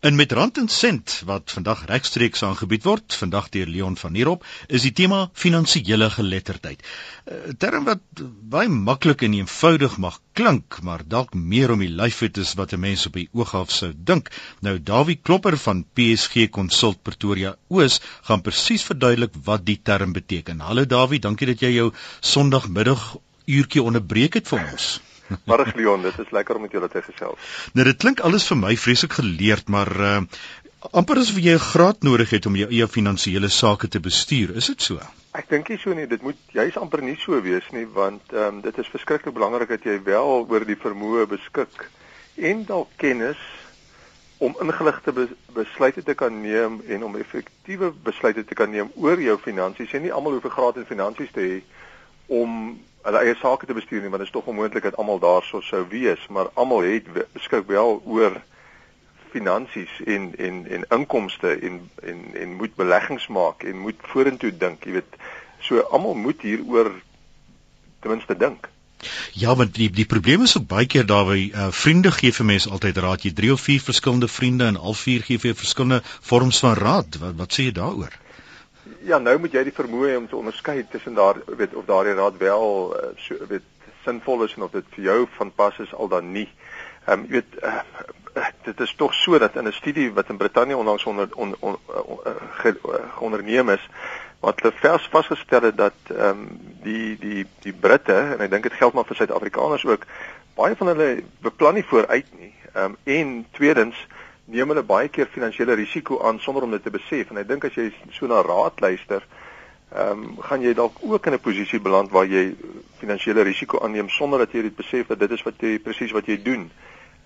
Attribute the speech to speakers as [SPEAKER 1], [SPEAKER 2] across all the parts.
[SPEAKER 1] In met rand en sent wat vandag regstreeks aangebied word, vandag deur Leon van Heerop, is die tema finansiële geletterdheid. 'n uh, Term wat baie maklik en eenvoudig mag klink, maar dalk meer om die lyf het is wat 'n mens op die oog af sou dink. Nou Dawie Klopper van PSG Consult Pretoria Oos gaan presies verduidelik wat die term beteken. Hallo Dawie, dankie dat jy jou Sondagmiddag uurtjie onderbreek het vir ons.
[SPEAKER 2] Môre Leon, dit is lekker om met julle te gesels.
[SPEAKER 1] Nou dit klink alles vir my vreeslik geleerd, maar uh amper asof jy 'n graad nodig het om jou eie finansiële sake te bestuur. Is dit so?
[SPEAKER 2] Ek dink nie so nie. Dit moet juis amper nie so wees nie, want ehm um, dit is verskriklik belangrik dat jy wel oor die vermoë beskik en dalk kennis om ingeligte besluite te kan neem en om effektiewe besluite te kan neem oor jou finansies. Jy nie almal hoef 'n graad in finansies te hê om hulle eie sake te bestuur nie want dit is tog onmoontlik dat almal daarso sou wees maar almal het beskik wel oor finansies en en en inkomste en en en moet beleggings maak en moet vorentoe dink jy weet so almal moet hieroor ten minste dink
[SPEAKER 1] Ja, want die die probleem is ook baie keer daar waar uh, vriende gee vir mense altyd raad. Jy 3 of 4 verskillende vriende en al vier gee vir verskillende vorms van raad. Wat wat sê jy daaroor?
[SPEAKER 2] Ja, nou moet jy die vermoë om te onderskei tussen daar weet of daardie raad wel uh, so weet sinvol is en of dit vir jou van pas is al dan nie. Ehm um, jy weet uh, dit is tog so dat in 'n studie wat in Brittanje onlangs onder on, on, on, ge, uh, onderneem is wat vers vasgestel het dat ehm um, die die die Britte en ek dink dit geld maar vir Suid-Afrikaners ook baie van hulle beplan nie vooruit nie. Ehm um, en tweedens neem hulle baie keer finansiële risiko aan sonder om dit te besef en ek dink as jy so na raad luister, ehm um, gaan jy dalk ook in 'n posisie beland waar jy finansiële risiko aanneem sonder dat jy dit besef dat dit is wat jy presies wat jy doen.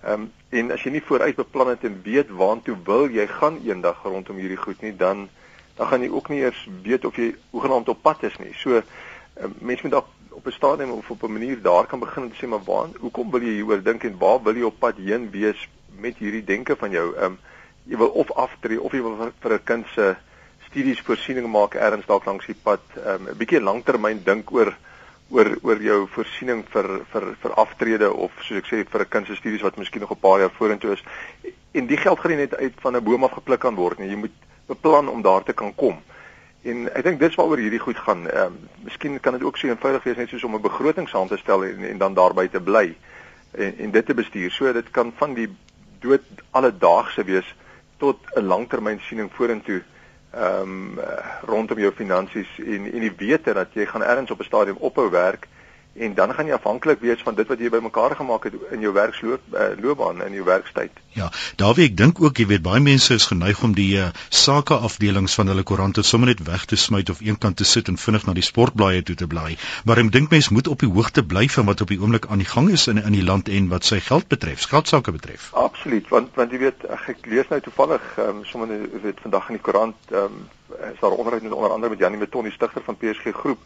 [SPEAKER 2] Ehm um, en as jy nie vooruit beplan het en weet waartoe wil jy gaan eendag rondom hierdie goed nie, dan dan gaan jy ook nie eers weet of jy hoegenaamd op pad is nie. So um, mense moet dalk op 'n stadium of op 'n manier daar kan begin om te sê maar waar hoekom wil jy hieroor dink en waar wil jy op pad heen wees met hierdie denke van jou. Ehm um, jy wil of aftree of jy wil vir, vir 'n kind se studies voorsiening maak erns dalk langs die pad. Ehm um, 'n bietjie langtermyn dink oor oor oor jou voorsiening vir vir vir aftrede of soos ek sê vir 'n kind se studies wat miskien nog 'n paar jaar vorentoe is. En die geld gaan nie net uit van 'n boom af gepluk kan word nie. Jy moet beplan om daar te kan kom. En ek dink dis waaroor hierdie goed gaan. Ehm um, miskien kan dit ook so eenvoudig wees net soos om 'n begroting saam te stel en, en dan daarby te bly en, en dit te bestuur. So dit kan van die dood alledaagse wees tot 'n langtermynsiening vorentoe ehm um, rondom jou finansies en en die wete dat jy gaan ergens op 'n stadium ophou werk en dan gaan jy afhanklik wees van dit wat jy bymekaar gemaak het in jou werksloop uh, loopbaan in jou werkstyd.
[SPEAKER 1] Ja, daarby ek dink ook jy weet baie mense is geneig om die uh, sake afdelings van hulle koerante sommer net weg te smyt of eenkant te sit en vinnig na die sportblaaie toe te blaai. Maar ek dink mense moet op die hoogte bly van wat op die oomblik aan die gang is in in die land en wat sy geld betref, geldsaake betref.
[SPEAKER 2] Absoluut, want want jy weet ek lees nou toevallig um, sommer weet vandag in die koerant ehm um, is daar onderhoud met onder andere met Janie Meton die stigter van PSG groep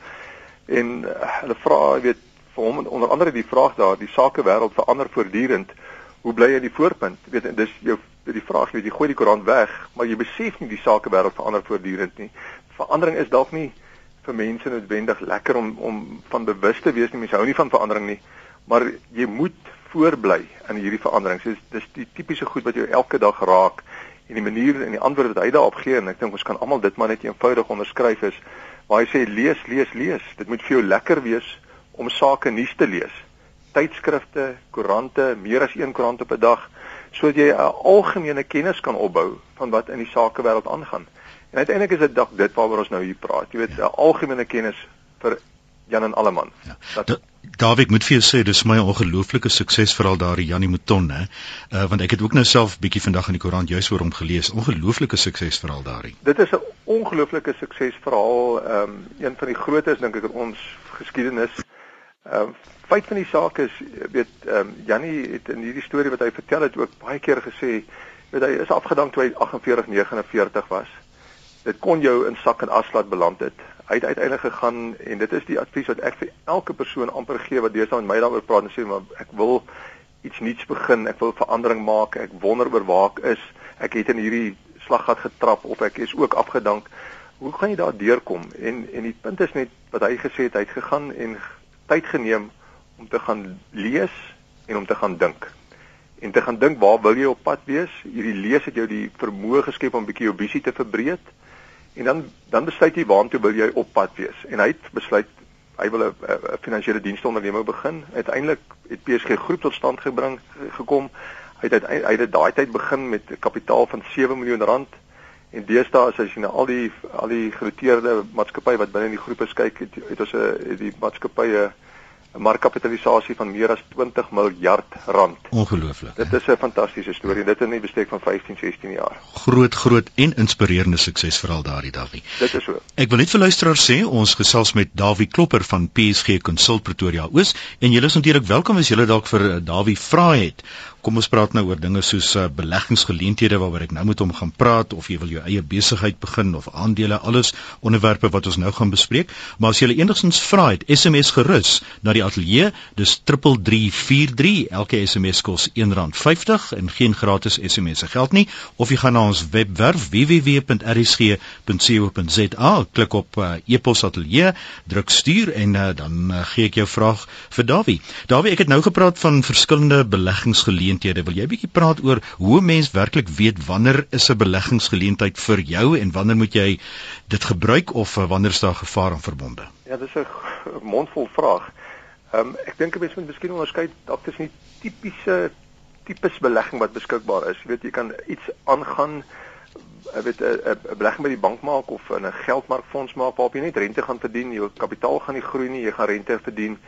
[SPEAKER 2] en uh, hulle vra jy weet vir hom onder andere die vraag daar die sakewêreld verander voortdurend. Hoe bly jy in die voorpunt? Weet dis jou die vraag weet jy gooi die koerant weg maar jy besef nie die sakewêreld verander voortdurend nie. Verandering is dalk nie vir mense noodwendig lekker om om van bewus te wees nie. Mense hou nie van verandering nie. Maar jy moet voorbly in hierdie veranderings dis dis die tipiese goed wat jou elke dag raak. En die manier en die antwoord wat hy daarop gee en ek dink ons kan almal dit maar net eenvoudig onderskryf is waar hy sê lees, lees, lees. Dit moet vir jou lekker wees om sake nuus te lees. Tydskrifte, koerante, meer as een koerant op 'n dag sodat jy 'n algemene kennis kan opbou van wat in die sakewêreld aangaan. En uiteindelik is dit dalk dit waaroor ons nou hier praat. Jy weet, 'n algemene kennis vir Jan en Alleman.
[SPEAKER 1] Ja. Dat ek moet vir jou sê dis my ongelooflike suksesverhaal daar Janie Mouton hè. Uh want ek het ook nou self bietjie vandag in die koerant juis oor hom gelees. Ongelooflike suksesverhaal daar.
[SPEAKER 2] Dit is 'n ongelooflike suksesverhaal. Ehm um, een van die grootes dink ek in ons geskiedenis. Ehm um, feit van die saak is weet ehm um, Janie het in hierdie storie wat hy vertel het ook baie keer gesê weet hy is afgedank toe hy 48 49 was. Dit kon jou in sak en as laat beland het hy het uiteindelik gegaan en dit is die advies wat ek vir elke persoon amper gee wat deesdae met my daaroor praat en sê maar ek wil iets nuuts begin, ek wil verandering maak, ek wonder oor waar ek is. Ek het in hierdie slaggat getrap of ek is ook afgedank. Hoe gaan jy daar deurkom? En en die punt is net wat hy gesê het, hy het gegaan en tyd geneem om te gaan lees en om te gaan dink. en te gaan dink waar wil jy op pad wees? Hierdie lees het jou die vermoë geskep om 'n bietjie jou visie te verbreek. En dan dan besluit jy waartoe wil jy op pad wees? En hy het besluit hy wil 'n finansiële diensonderneming begin. Uiteindelik het PSG groep tot stand gebring gekom. Hy het hy het daai tyd begin met 'n kapitaal van 7 miljoen rand en deesdae as jy na al die al die genoteerde maatskappye wat binne in die groep is kyk, het, het ons 'n die maatskappye 'n markkapitalisasie van meer as 20 miljard rand.
[SPEAKER 1] Ongelooflik.
[SPEAKER 2] Dit is 'n fantastiese storie. Dit in 'n bestek van 15, 16 jaar.
[SPEAKER 1] Groot, groot en inspirerende sukses veral daardie Davie.
[SPEAKER 2] Dit is so.
[SPEAKER 1] Ek wil net vir luisteraars sê ons gesels met Davie Klopper van PSG Consult Pretoria Oos en julle is natuurlik welkom as julle dalk vir eh, Davie vra het Kom ons praat nou oor dinge soos uh, beleggingsgeleenthede waaroor ek nou met hom gaan praat of jy wil jou eie besigheid begin of aandele alles onderwerpe wat ons nou gaan bespreek. Maar as jy enigstens vra het SMS gerus na die ateljee. Dis 3343 elke SMS kos R1.50 en geen gratis SMS se geld nie. Of jy gaan na ons webwerf www.rsg.co.za klik op uh, e-pos ateljee druk stuur en uh, dan uh, gee ek jou vraag vir Dawie. Dawie ek het nou gepraat van verskillende beleggingsgeleenthede geleenthede. Wil jy bietjie praat oor hoe mens werklik weet wanneer is 'n beleggingsgeleentheid vir jou en wanneer moet jy dit gebruik of eh, wanneer is daar gevaar aan verbonde?
[SPEAKER 2] Ja, dis 'n mondvol vraag. Ehm um, ek dink 'n mens moet miskien onderskei dat dit nie tipiese tipes belegging wat beskikbaar is. Jy weet jy kan iets aangaan ek weet 'n belegging by die bank maak of in 'n geldmarkfonds maak waarop jy net rente gaan verdien, jou kapitaal gaan nie groei nie, jy gaan rente verdien.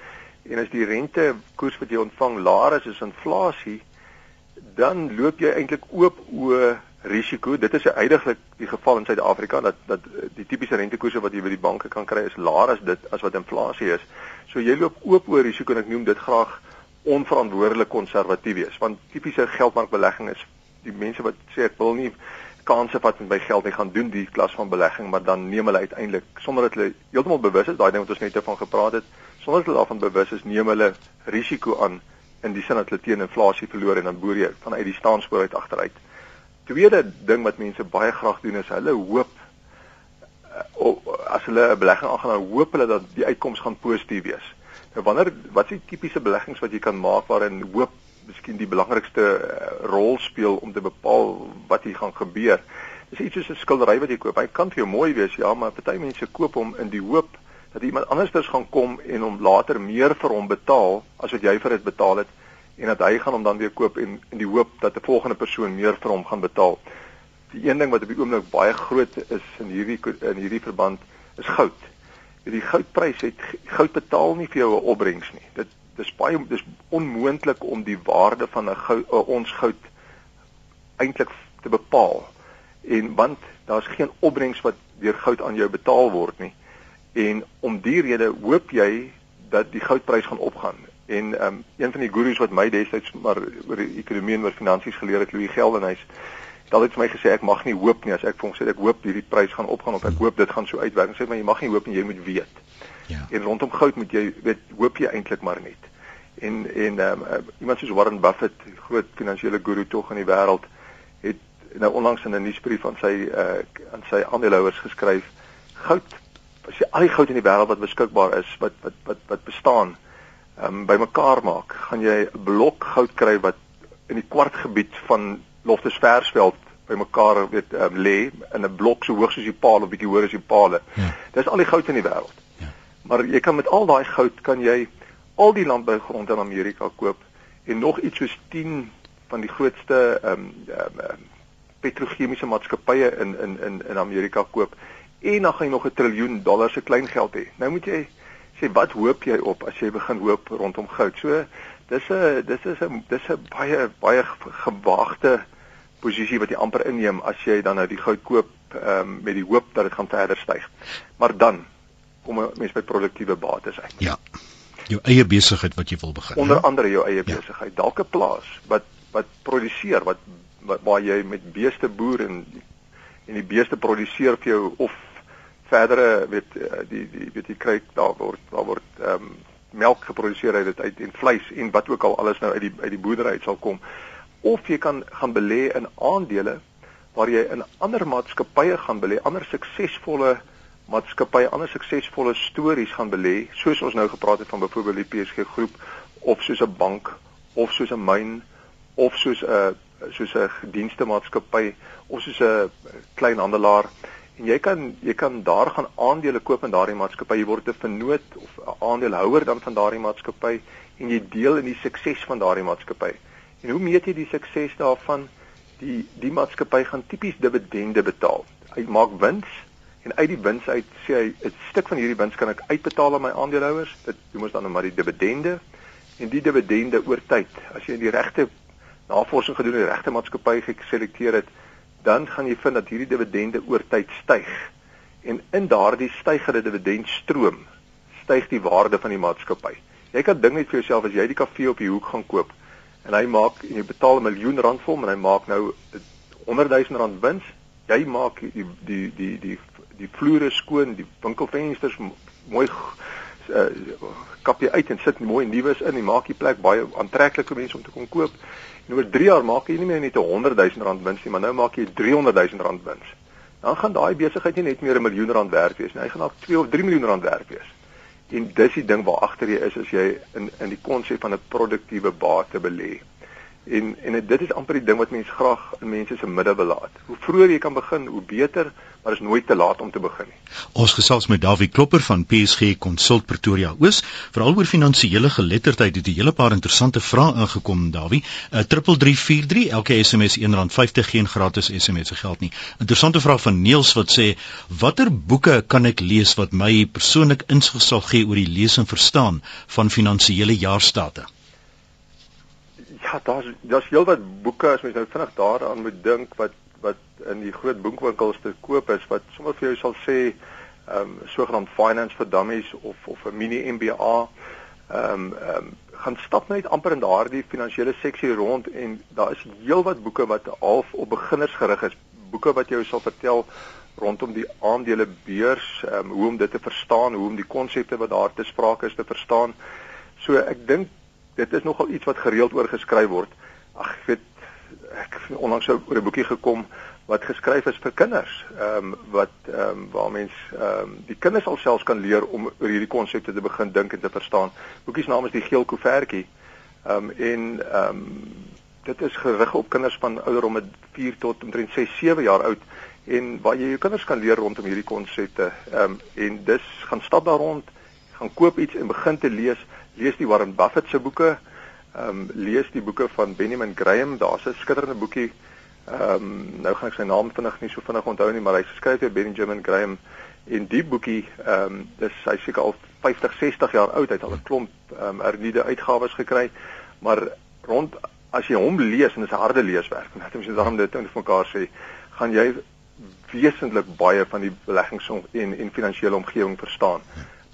[SPEAKER 2] En as die rente koers wat jy ontvang laer is as inflasie, dan loop jy eintlik oop o risiko. Dit is eintlik die geval in Suid-Afrika dat dat die tipiese rentekoerse wat jy by die banke kan kry is laer as dit as wat inflasie is. So jy loop oop o risiko en ek noem dit graag onverantwoordelik konservatief wees want tipiese geldmarkbelegging is die mense wat sê ek wil nie kanse vat met my geld nie gaan doen die klas van belegging maar dan neem hulle uiteindelik sonder dat hulle heeltemal bewus is daai ding wat ons net oor gepraat het sonder dat hulle daarvan bewus is neem hulle risiko aan in die sin dat hulle teen inflasie verloor en dan boer jy vanuit die staanspoor uit agteruit. Tweede ding wat mense baie graag doen is hulle hoop uh, as hulle 'n belegging aangaan, dan hoop hulle dat die uitkoms gaan positief wees. Nou wanneer wat is die tipiese beleggings wat jy kan maak waarin hoop miskien die belangrikste uh, rol speel om te bepaal wat hier gaan gebeur? Dis iets soos 'n skildery wat jy koop. Hy kan vir jou mooi wees, ja, maar party mense koop hom in die hoop dat iemand andersders gaan kom en hom later meer vir hom betaal as wat jy vir dit betaal het en dat hy gaan hom dan weer koop en in die hoop dat 'n volgende persoon meer vir hom gaan betaal. Die een ding wat op die oomblik baie groot is in hierdie in hierdie verband is goud. Die goudprys het goud betaal nie vir jou 'n opbrengs nie. Dit dis baie dis onmoontlik om die waarde van 'n goud ons goud eintlik te bepaal. En want daar's geen opbrengs wat deur goud aan jou betaal word nie. En om die rede hoop jy dat die goudprys gaan opgaan. En ehm um, een van die gurus wat my destyds maar oor ekonomie en oor finansies geleer het, Louis Geldenhuys, het altyd vir my gesê ek mag nie hoop nie as ek vir hom sê ek hoop hierdie prys gaan opgaan of ek hoop dit gaan so uitwerk. Hy sê maar jy mag nie hoop nie, jy moet weet. Ja. En rondom goud moet jy weet hoop jy eintlik maar net. En en ehm um, iemand soos Warren Buffett, groot finansiële guru tog in die wêreld, het nou onlangs in 'n nuusbrief aan sy uh aan sy aandeelhouers geskryf goud as jy al die goud in die wêreld wat beskikbaar is wat wat wat wat bestaan ehm um, bymekaar maak, gaan jy 'n blok goud kry wat in die kwartgebied van Loftus Versveld bymekaar weet um, lê in 'n blok so hoog soos die paal of bietjie hoër as die palle. Ja. Dis al die goud in die wêreld. Ja. Maar jy kan met al daai goud kan jy al die landbougrond in Amerika koop en nog iets soos 10 van die grootste ehm um, um, petrochemiese maatskappye in in in in Amerika koop en dan gaan jy nog 'n triljoen dollar se klein geld hê. Nou moet jy sê wat hoop jy op as jy begin hoop rondom goud? So dis 'n dis is 'n dis 'n baie baie gewaagte posisie wat jy amper inneem as jy dan nou die goud koop um, met die hoop dat dit gaan verder styg. Maar dan kom 'n mens by produktiewe bates uit.
[SPEAKER 1] Ja. Jou eie besigheid wat jy wil begin.
[SPEAKER 2] Onder he? andere jou eie ja. besigheid. Dalk 'n plaas wat wat produseer wat, wat waar jy met beeste boer en en die beeste produseer vir jou of verdere weet eh, die die weet jy kry daar word daar word ehm um, melk geproduseer uit dit uit en vleis en wat ook al alles nou uit die uit die boerdery uit sal kom. Of jy kan gaan belê in aandele waar jy in ander maatskappye gaan belê ander suksesvolle maatskappye ander suksesvolle stories gaan belê soos ons nou gepraat het van byvoorbeeld die PSG groep of soos 'n bank of soos 'n myn of soos 'n soos 'n dienstemaatskappy of soos 'n kleinhandelaar en jy kan jy kan daar gaan aandele koop in daardie maatskappy. Jy word 'n vennoot of 'n aandeelhouer dan van daardie maatskappy en jy deel in die sukses van daardie maatskappy. En hoe meet jy die sukses daarvan? Die die maatskappy gaan tipies dividende betaal. Hy maak wins en uit die wins uit sê hy 'n stuk van hierdie wins kan ek uitbetaal aan my aandeelhouers. Dit noem ons dan nou maar die dividende. En die dividende oor tyd as jy die regte navorsing gedoen en die regte maatskappy geselekteer het dan gaan jy vind dat hierdie dividende oor tyd styg en in daardie stygende dividendstroom styg die waarde van die maatskappy jy kan dink net vir jouself as jy die kafee op die hoek gaan koop en hy maak en jy betaal 'n miljoen rand vir hom en hy maak nou 100 000 rand wins jy maak die die die die die vloere skoon, die winkelvensters mooi uh, kap jy uit en sit mooi nuus in en maak die plek baie aantreklik vir mense om te kom koop. En oor 3 jaar maak jy nie meer net 'n 100 000 rand wins nie, maar nou maak jy 300 000 rand wins. Dan gaan daai besigheid nie net meer 'n miljoen rand werd wees nie, hy gaan dalk 2 of 3 miljoen rand werd wees. En dis die ding waar agter jy is as jy in in die konsep van 'n produktiewe bate belê. En en dit is amper die ding wat mense graag in mense se midde wil laat. Hoe vroeër jy kan begin, hoe beter, maar is nooit te laat om te begin nie.
[SPEAKER 1] Ons gesels met Dawie Klopper van PSG Consult Pretoria Oos, veral oor finansiële geletterdheid. Het 'n hele paar interessante vrae ingekom, Dawie. Uh, 3343, elke SMS R1.50 geen gratis SMS se geld nie. Interessante vraag van Niels wat sê: "Watter boeke kan ek lees wat my persoonlik insig sal gee oor die lees en verstaan van finansiële jaarstate?"
[SPEAKER 2] Ja, daar's daar's heelwat boeke as mens nou vinnig daaraan moet dink wat wat in die groot boekwinkels te koop is wat sommer vir jou sal sê ehm um, sogenaamd finance for dummies of of 'n mini MBA ehm um, ehm um, gaan stap net amper in daardie finansiële seksie rond en daar is heelwat boeke wat half op beginners gerig is. Boeke wat jou sal vertel rondom die aandele beurs ehm um, hoe om dit te verstaan hoe om die konsepte wat daar te sprake is te verstaan. So ek dink dit is nogal iets wat gereeld oor geskryf word. Ag, ek weet ek onlangs oor 'n boekie gekom wat geskryf is vir kinders. Ehm um, wat ehm um, waar mens ehm um, die kinders alself kan leer om oor hierdie konsepte te begin dink en te verstaan. Boekie se naam is die geel koevertjie. Ehm um, en ehm um, dit is gerig op kinders van ouderdom met 4 tot omtrent 6, 7 jaar oud en waar jy jou kinders kan leer rondom hierdie konsepte. Ehm um, en dis gaan stap daar rond, gaan koop iets en begin te lees lees die Warren Buffett se boeke. Ehm um, lees die boeke van Benjamin Graham. Daar's 'n skitterende boekie. Ehm um, nou gaan ek sy naam vinnig nie so vinnig onthou nie, maar hy skryf deur Benjamin Graham en die boekie ehm um, dis hy seker al 50, 60 jaar oud. Hy het al 'n klomp ehm um, hernieude uitgawes gekry. Maar rond as jy hom lees en dit is 'n harde leeswerk, net om jy daarom dit in mekaar sê, gaan jy wesentlik baie van die beleggings en en finansiële omgewing verstaan.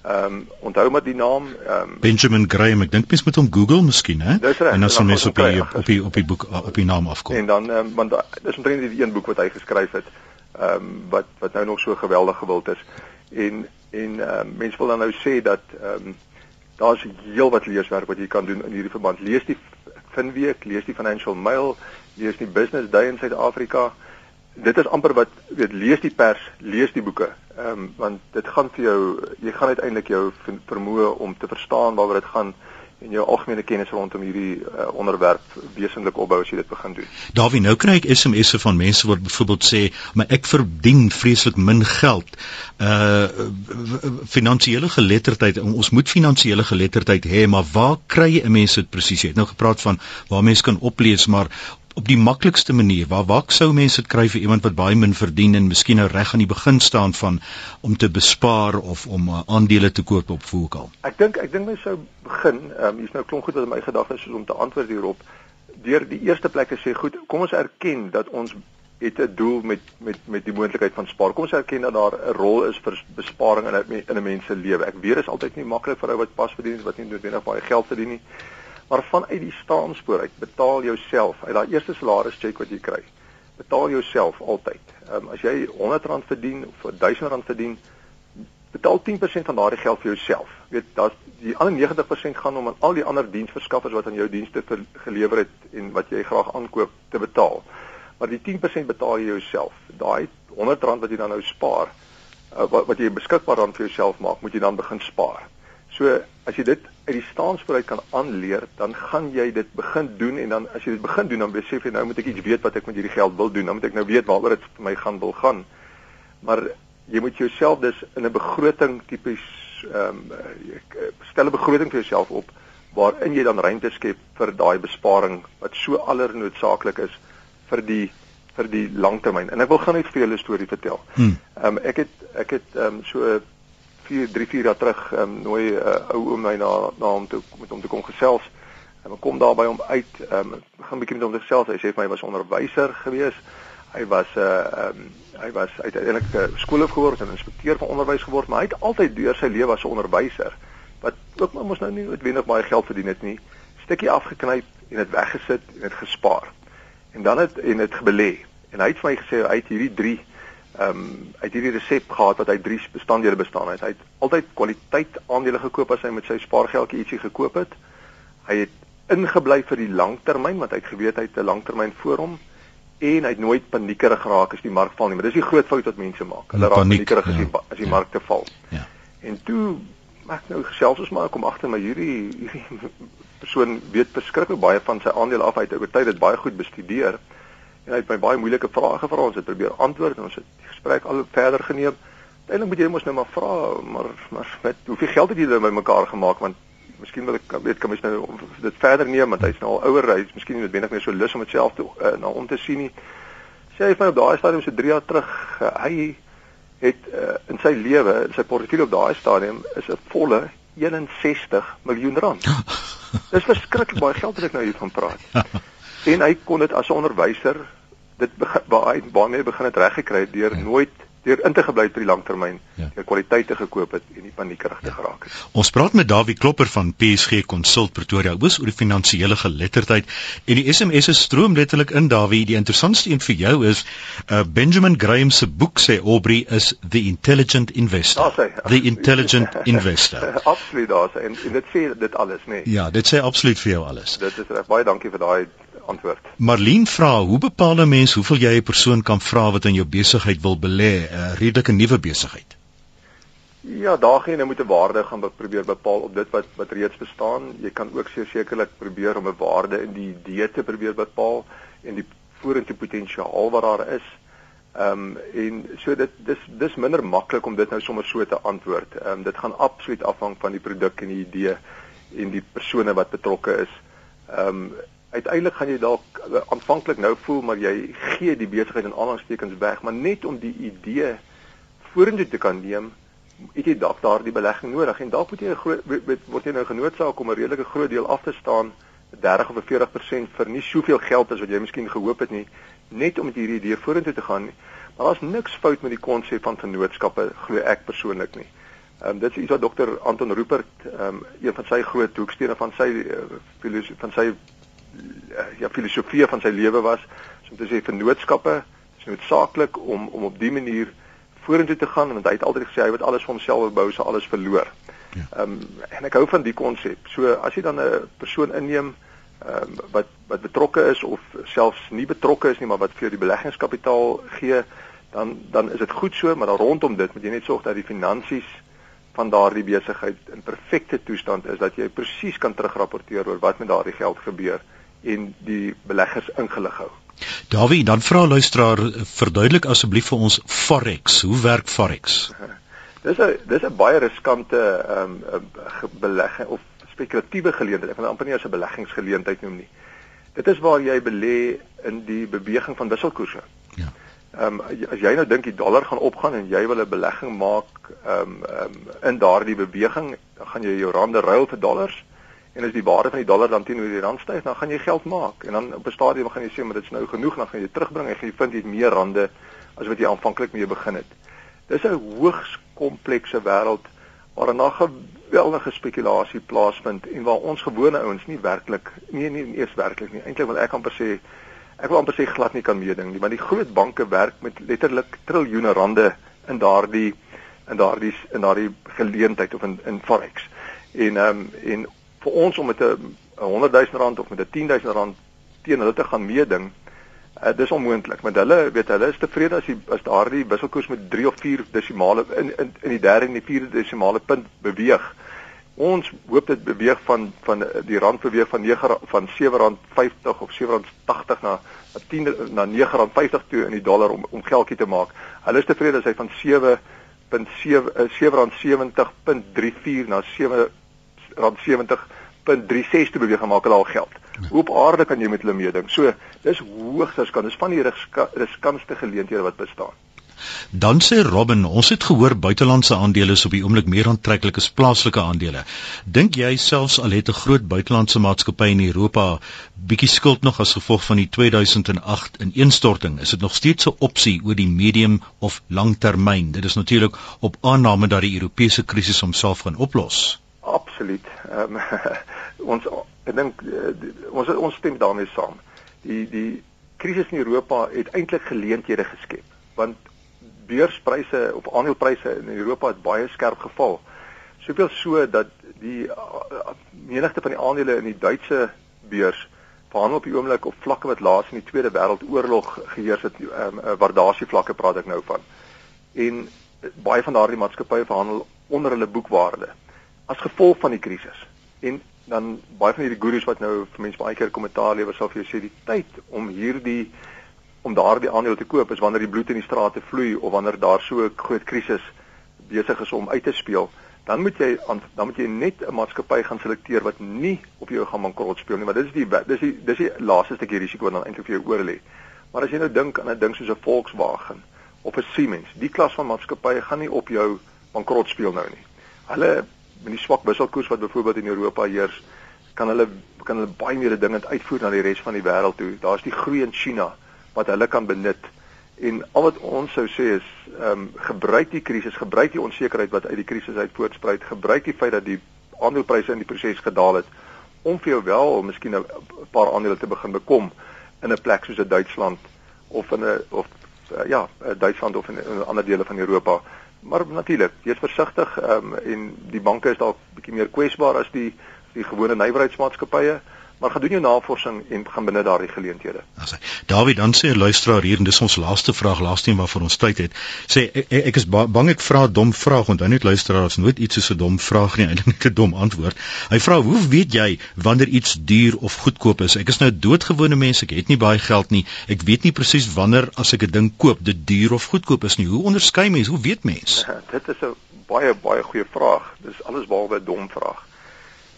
[SPEAKER 2] Ehm um, onthou maar die naam ehm um,
[SPEAKER 1] Benjamin Graham. Ek dink mens moet hom Google miskien, hè? En dan sal mens op die op die op die boek op die naam afkom.
[SPEAKER 2] En dan ehm um, want dis omtrent die een boek wat hy geskryf het ehm um, wat wat nou nog so geweldig gewild is. En en ehm um, mense wil dan nou sê dat ehm um, daar's heelwat leeswerk wat jy kan doen in hierdie verband. Lees die Finweek, lees die Financial Mail, lees die Business Day in Suid-Afrika dit is amper wat weet lees die pers, lees die boeke. Ehm um, want dit gaan vir jou jy gaan uiteindelik jou vermoë om te verstaan waaroor dit gaan en jou algemene kennis rondom hierdie uh, onderwerp wesentlik opbou as jy dit begin doen.
[SPEAKER 1] Davie, nou kry ek SMS'e van mense wat byvoorbeeld sê, "Maar ek verdien vreeslik min geld." Uh finansiële geletterdheid, ons moet finansiële geletterdheid hê, maar waar kry 'n mens dit presies? Jy het nou gepraat van waar mense kan oplees, maar op die maklikste manier waar waar sou mense dit kry vir iemand wat baie min verdien en miskien nou reg aan die begin staan van om te bespaar of om uh, aandele te koop op Vukal?
[SPEAKER 2] Ek dink ek dink mens sou begin, ehm um, hier's nou klomp goed wat in my gedagtes is om te antwoord hierop. Deur die eerste plek te sê, goed, kom ons erken dat ons het 'n doel met met met die moontlikheid van spaar. Kom ons erken dat daar 'n rol is vir besparing in 'n in 'n mens se lewe. Ek weet dit is altyd nie maklik vir ou wat pas verdien wat nie noodwendig baie geld verdien nie maar vanuit die staanspoor uit betaal jouself. Uit daai eerste salaris cheque wat jy kry betaal jouself altyd. Um, as jy R100 verdien of R1000 verdien betaal 10% van daardie geld vir jouself. Weet dat die ander 90% gaan om aan al die ander diensverskaffers wat aan jou dienste gelewer het en wat jy graag aankoop te betaal. Maar die 10% betaal jy jouself. Daai R100 wat jy dan nou spaar uh, wat wat jy beskikbaar dan vir jouself maak moet jy dan begin spaar. So as jy dit uit die staanspoor uit kan aanleer, dan gaan jy dit begin doen en dan as jy dit begin doen dan besef jy nou moet ek iets weet wat ek met hierdie geld wil doen. Dan moet ek nou weet waaroor dit vir my gaan wil gaan. Maar jy moet jouself dus in 'n begroting tipies ehm um, stel 'n begroting vir jouself op waarin jy dan ruimte skep vir daai besparing wat so allernoodsaaklik is vir die vir die langtermyn. En ek wil gaan net vir julle 'n storie vertel.
[SPEAKER 1] Hmm.
[SPEAKER 2] Ehm um, ek het ek het ehm um, so 4 3 4 jaar terug ehm um, nooi 'n uh, ou oom my na na hom toe met hom te kom gesels. En ek kom daar by hom uit, ehm um, begin bietjie met hom gesels. Hy sê vir my hy was onderwyser gewees. Hy was 'n uh, ehm um, hy was uiteindelik 'n uh, skoolhoof geword en inspekteur van onderwys geword, maar hy het altyd deur sy lewe as 'n onderwyser wat ook maar mos nou nie noodwendig baie geld verdien het nie, stukkie afgeknyp en dit weggesit en dit gespaar. En dan het en dit gebelê. En hy het vir my gesê hy het hierdie 3 ehm um, uit hierdie resep gehad wat hy drie bestanddele bestaan het. Hy het altyd kwaliteit aandele gekoop as hy met sy spaargeldjie ietsie gekoop het. Hy het ingebly vir die langtermyn want hy het geweet hy het 'n langtermyn voor hom en hy het nooit paniekerig geraak as die mark val nie. Maar dis die groot fout wat mense maak. Hulle raak paniekerig as die ja. as die ja. markte val.
[SPEAKER 1] Ja.
[SPEAKER 2] En toe maak nou gesels ons maar kom agter maar hierdie hierdie persoon weet beskryf baie van sy aandele af. Hy het oor tyd dit baie goed bestudeer en hy het my baie moeilike vrae gevra. Ons het probeer antwoord en ons het die gesprek al verder geneem. Uiteindelik moet jy mos nou maar vra, maar maar met hoeveel geld het julle bymekaar gemaak want miskien wil ek weet kan mens nou dit verder neem want hy's nou al ouer, hy's miskien nie noodwendig meer so lus om dit self te uh, na om te sien nie. Sê hy van op daai stadium so 3 jaar terug, uh, hy het uh, in sy lewe, in sy portefeulje op daai stadium is 'n volle 61 miljoen rand. Dis verskriklik baie geld wat ek nou hier van praat. en hy kon dit as 'n onderwyser dit hy waarmee begin het reg gekry deur ja. nooit deur in te gebly vir die langtermyn, ja. deur kwaliteite gekoop het en nie paniekerig te ja. geraak het.
[SPEAKER 1] Ons praat met Dawie Klopper van PSG Consult Pretoria oor oor die finansiële geletterdheid en die SMS'e stroom letterlik in Dawie. Die interessantste een vir jou is uh, Benjamin Graham se boek sê Aubrey is the intelligent investor.
[SPEAKER 2] Sê,
[SPEAKER 1] the intelligent investor.
[SPEAKER 2] absoluut daar sê en, en dit sê dit alles, nê. Nee.
[SPEAKER 1] Ja, dit sê absoluut vir jou alles.
[SPEAKER 2] Dit is reg. Baie dankie vir daai antwoord.
[SPEAKER 1] Marlene vra, hoe bepaal 'n mens hoeveel jy 'n persoon kan vra wat in jou besigheid wil belê, 'n uh, redelike nuwe besigheid?
[SPEAKER 2] Ja, daar gaan jy nou met 'n waarde gaan probeer bepaal op dit wat wat reeds bestaan. Jy kan ook sekerlik probeer om 'n waarde in die idee te probeer bepaal en die vorentoe potensiaal wat daar is. Ehm um, en so dit dis dis minder maklik om dit nou sommer so te antwoord. Ehm um, dit gaan absoluut afhang van die produk en die idee en die persone wat betrokke is. Ehm um, uiteindelik gaan jy dalk uh, aanvanklik nou voel maar jy gee die besigheid in aanhalingstekens weg, maar net om die idee vorentoe te kan neem, het jy dalk daardie belegging nodig en dalk moet jy 'n groot word jy nou genoodsaak om 'n redelike groot deel af te staan 30 of 40% vir nie soveel geld as wat jy miskien gehoop het nie, net om met hierdie idee vorentoe te gaan. Maar daar's niks fout met die konsep van vennootskappe, glo ek persoonlik nie. Ehm um, dit is iets wat dokter Anton Rupert, ehm um, een van sy groot hoekstene van sy uh, filosofie van sy ja filosofie van sy lewe was so om te sê vennootskappe is noodsaaklik om om op dië manier vorentoe te gaan want hy het altyd gesê hy wat alles vir homself bou sal alles verloor. Ja. Ehm ja. um, en ek hou van die konsep. So as jy dan 'n persoon inneem ehm um, wat wat betrokke is of selfs nie betrokke is nie maar wat vir jou die beleggingskapitaal gee, dan dan is dit goed so, maar dan rondom dit moet jy net sorg dat die finansies van daardie besigheid in perfekte toestand is dat jy presies kan terugrapporteer oor wat met daardie geld gebeur en die beleggers ingelig hou.
[SPEAKER 1] Dawie, dan vra luisteraar verduidelik asseblief vir ons forex. Hoe werk forex?
[SPEAKER 2] Dis 'n dis 'n baie riskante ehm um, belegging of spekulatiewe geleentheid. Ek wil amper nie as 'n beleggingsgeleentheid noem nie. Dit is waar jy belê in die beweging van wisselkoerse. Ja. Ehm um, as jy nou dink die dollar gaan opgaan en jy wil 'n belegging maak ehm um, ehm um, in daardie beweging, dan gaan jy jou rande ruil vir dollars en as die waarde van die dollar dan teenoor die rand styg, dan gaan jy geld maak en dan op 'n stadium gaan jy sê maar dit is nou genoeg, dan gaan jy terugbring en jy vind jy meer rande as wat jy aanvanklik mee begin het. Dis 'n hoogs komplekse wêreld waar 'n geweldige spekulasie plaasvind en waar ons gewone ouens nie werklik nee nie eers werklik nie. Eintlik wil ek amper sê ek wil amper sê glad nie kan meeding nie, want die groot banke werk met letterlik triljoene rande in daardie in daardie in daardie geleentheid of in in forex. En ehm um, en vir ons om met 'n 100 000 rand of met 'n 10 000 rand teen hulle te gaan meeding, uh, dis onmoontlik. Want hulle weet hulle is tevrede as die as daardie wisselkoers met 3 of 4 desimale in in in die derde en die vierde desimale punt beweeg Ons hoop dit beweeg van van die rand beweeg van 9 van R7.50 of R7.80 na 10 na R9.50 toe in die dollar om om geldjie te maak. Hulle is tevrede as hy van 7 7.70.34 na 7.70.36 te beweeg maak hulle al geld. Hoe op aarde kan jy met hulle meeding? So, dis hoogstens kan dis van die riskantste geleenthede wat bestaan.
[SPEAKER 1] Dan sê Robin, ons het gehoor buitelandse aandele is op die oomblik meer aantreklik as plaaslike aandele. Dink jy selfs al het 'n groot buitelandse maatskappy in Europa bietjie skuld nog as gevolg van die 2008 ineenstorting, is dit nog steeds 'n opsie oor die medium of langtermyn? Dit is natuurlik op aanname dat die Europese krisis homself gaan oplos.
[SPEAKER 2] Absoluut. Um, ons ek dink uh, ons ons stem daarmee saam. Die die krisis in Europa het eintlik geleenthede geskep want beurspryse of aandelepryse in Europa het baie skerp geval. Soveel so dat die uh, menigte van die aandele in die Duitse beurs verhandel op die oomblik op vlakke wat laas in die Tweede Wêreldoorlog geheers het, um, waardasievlakke praat ek nou van. En baie van daardie maatskappye verhandel onder hulle boekwaarde as gevolg van die krisis. En dan baie van hierdie gurus wat nou vir mense baie keer kommentaar lewer sal vir jou sê die tyd om hierdie om daardie aandele te koop is wanneer die bloed in die strate vloei of wanneer daar so 'n groot krisis besig is om uit te speel, dan moet jy dan moet jy net 'n maatskappy gaan selekteer wat nie op jou gaan bankrot speel nie, maar dis die dis die dis die laaste stukkie risiko wat dan eintlik vir jou oor lê. Maar as jy nou dink aan 'n ding soos 'n Volkswagen of 'n Siemens, die klas van maatskappye gaan nie op jou bankrot speel nou nie. Hulle met die swak wisselkoers wat byvoorbeeld in Europa heers, kan hulle kan hulle baie meer dinge uitvoer na die res van die wêreld toe. Daar's die groei in China wat hulle kan benut. En al wat ons sou sê is, ehm um, gebruik die krisis, gebruik die onsekerheid wat uit die krisis uit voortspruit, gebruik die feit dat die aandelepryse in die proses gedaal het om vir jou wel of miskien 'n paar aandele te begin bekom in 'n plek soos Duitsland of in 'n of uh, ja, Duitsland of in, in ander dele van Europa. Maar natuurlik, wees versigtig ehm um, en die banke is dalk bietjie meer kwesbaar as die die gewone nywerheidsmaatskappye maar gaan doen jou navorsing en gaan binne daardie geleenthede.
[SPEAKER 1] As hy Dawie dan sê 'n luisteraar hier en dis ons laaste vraag, laaste een waarvoor ons tyd het. Sê ek, ek is bang ek vra dom vraag hy net luisteraars nooit iets so 'n dom vraag nie, eintlik net 'n dom antwoord. Hy vra hoe weet jy wanneer iets duur of goedkoop is? Ek is nou 'n doodgewone mens, ek het nie baie geld nie. Ek weet nie presies wanneer as ek 'n ding koop, dit duur of goedkoop is nie. Hoe onderskei mens? Hoe weet mens?
[SPEAKER 2] dit is 'n baie baie goeie vraag. Dis alles behalwe 'n dom vraag.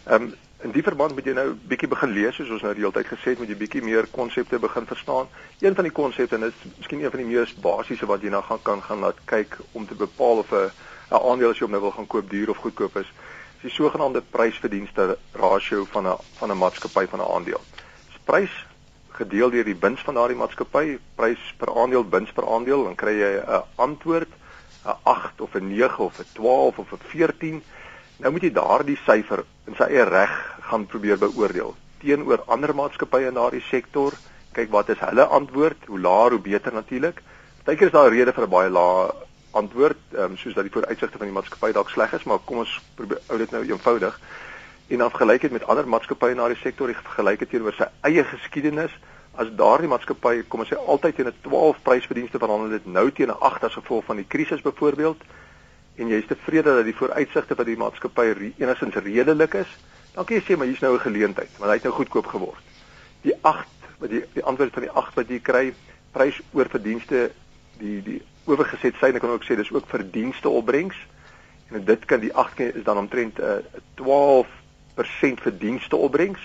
[SPEAKER 2] Ehm um, In die verband moet jy nou bietjie begin lees soos ons nou die hele tyd gesê het, moet jy bietjie meer konsepte begin verstaan. Een van die konsepte en dit is miskien een van die mees basiese wat jy nou gaan kan gaan laat kyk om te bepaal of 'n 'n aandeel as jy hom nou wil gaan koop duur of goedkoop is, is die sogenaamde prys-verdienste ratio van 'n van 'n maatskappy van 'n aandeel. Dis prys gedeel deur die wins van daardie maatskappy, prys per aandeel, wins per aandeel, dan kry jy 'n antwoord, 'n 8 of 'n 9 of 'n 12 of 'n 14 Nou moet jy daardie syfer in sy eie reg gaan probeer beoordeel teenoor ander maatskappye in daardie sektor. Kyk wat is hulle antwoord? Hoe laer hoe beter natuurlik. Partykeer is daar 'n rede vir 'n baie lae antwoord, um, soos dat die vooruitsigte van die maatskappy dalk sleg is, maar kom ons probeer ou dit nou eenvoudig. En afgelyk dit met ander maatskappye in daardie sektor, die vergelyk teenoor sy eie geskiedenis, as daardie maatskappy kom ons sê altyd teen 'n 12 prysverdienste verhandel dit nou teen 'n 8 as gevolg van die krisis byvoorbeeld en jy is tevrede dat die vooruitsigte van die maatskappy enigstens redelik is, dan kan jy sê maar hier's nou 'n geleentheid, want hy het nou goedkoop geword. Die 8 wat die die antwoord van die 8 wat jy kry, prys oor verdienste, die die oorgeset syne kan ook sê dis ook verdienste opbrengs. En dit kan die 8 is dan omtrent 'n uh, 12% verdienste opbrengs.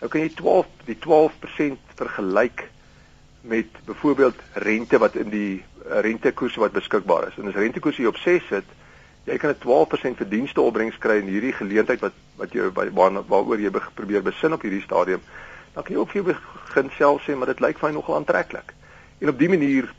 [SPEAKER 2] Nou kan jy 12 die 12% vergelyk met byvoorbeeld rente wat in die uh, rentekoers wat beskikbaar is. En as rentekoers hier op 6 sit, jy kan 'n 12% verdienste opbrengs kry in hierdie geleentheid wat wat jy waar, waaroor jy probeer besin op hierdie stadium. Dan kan jy ook vir jou begin self sê maar dit lyk vir my nogal aantreklik. En op dië manier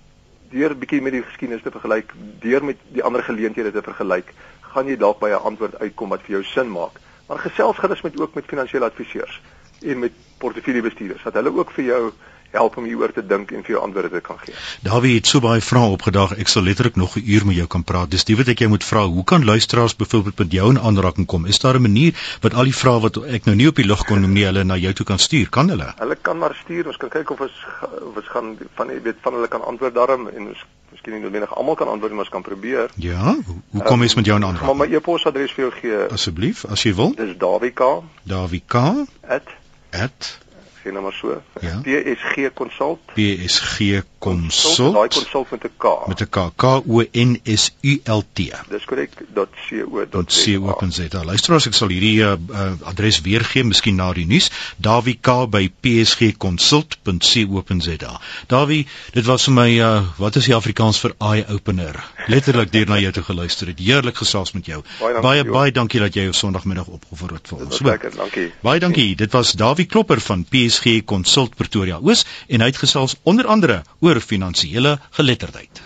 [SPEAKER 2] deur 'n bietjie met die geskiedenis te vergelyk, deur met die ander geleenthede te vergelyk, gaan jy dalk by 'n antwoord uitkom wat vir jou sin maak. Maar gesels gerus met ook met finansiële adviseurs en met portefeuljebestuurders dat hulle ook vir jou help om hieroor te dink en vir jou antwoorde te kan gee.
[SPEAKER 1] Dawie het so baie vrae opgedag. Ek sal letterlik nog 'n uur met jou kan praat. Dis die wat ek jou moet vra. Hoe kan luisteraars byvoorbeeld met jou in aanraking kom? Is daar 'n manier wat al die vrae wat ek nou nie op die lug kon noem nie, hulle na jou toe kan stuur? Kan hulle?
[SPEAKER 2] Hulle kan maar stuur. Ons kan kyk of ons of ons gaan van jy weet van hulle kan antwoord daarom en ons miskien nie noodwendig almal kan antwoord maar ons kan probeer.
[SPEAKER 1] Ja, hoe, kom mens met jou in
[SPEAKER 2] gaan
[SPEAKER 1] aanraking?
[SPEAKER 2] maar my e-posadres vir jou gee.
[SPEAKER 1] Asseblief, as jy wil.
[SPEAKER 2] Dis davik@
[SPEAKER 1] Davik
[SPEAKER 2] sien nou maar so.
[SPEAKER 1] Ja.
[SPEAKER 2] PSG Consult.
[SPEAKER 1] PSG
[SPEAKER 2] Daai
[SPEAKER 1] Consult
[SPEAKER 2] consult met 'n K.
[SPEAKER 1] met 'n K K O N S U L T.
[SPEAKER 2] Dis korrek.
[SPEAKER 1] .co.za. Luisteraars, ek sal hierdie uh, uh, adres weer gee, miskien na die nuus. Dawie K by psgconsult.co.za. Dawie, dit was vir my uh, wat is die Afrikaans vir eye opener? Letterlik deur na jou toe geluister het. Heerlik gesels met jou.
[SPEAKER 2] Baie dankie,
[SPEAKER 1] baie, baie dankie dat jy jou Sondagmiddag opgeoffer het vir ons.
[SPEAKER 2] was lekker, dankie.
[SPEAKER 1] Baie dankie. Dit was Dawie Klopper van PSG Consult Pretoria Oos en hy het gesels onder andere oor finansiële geletterdheid.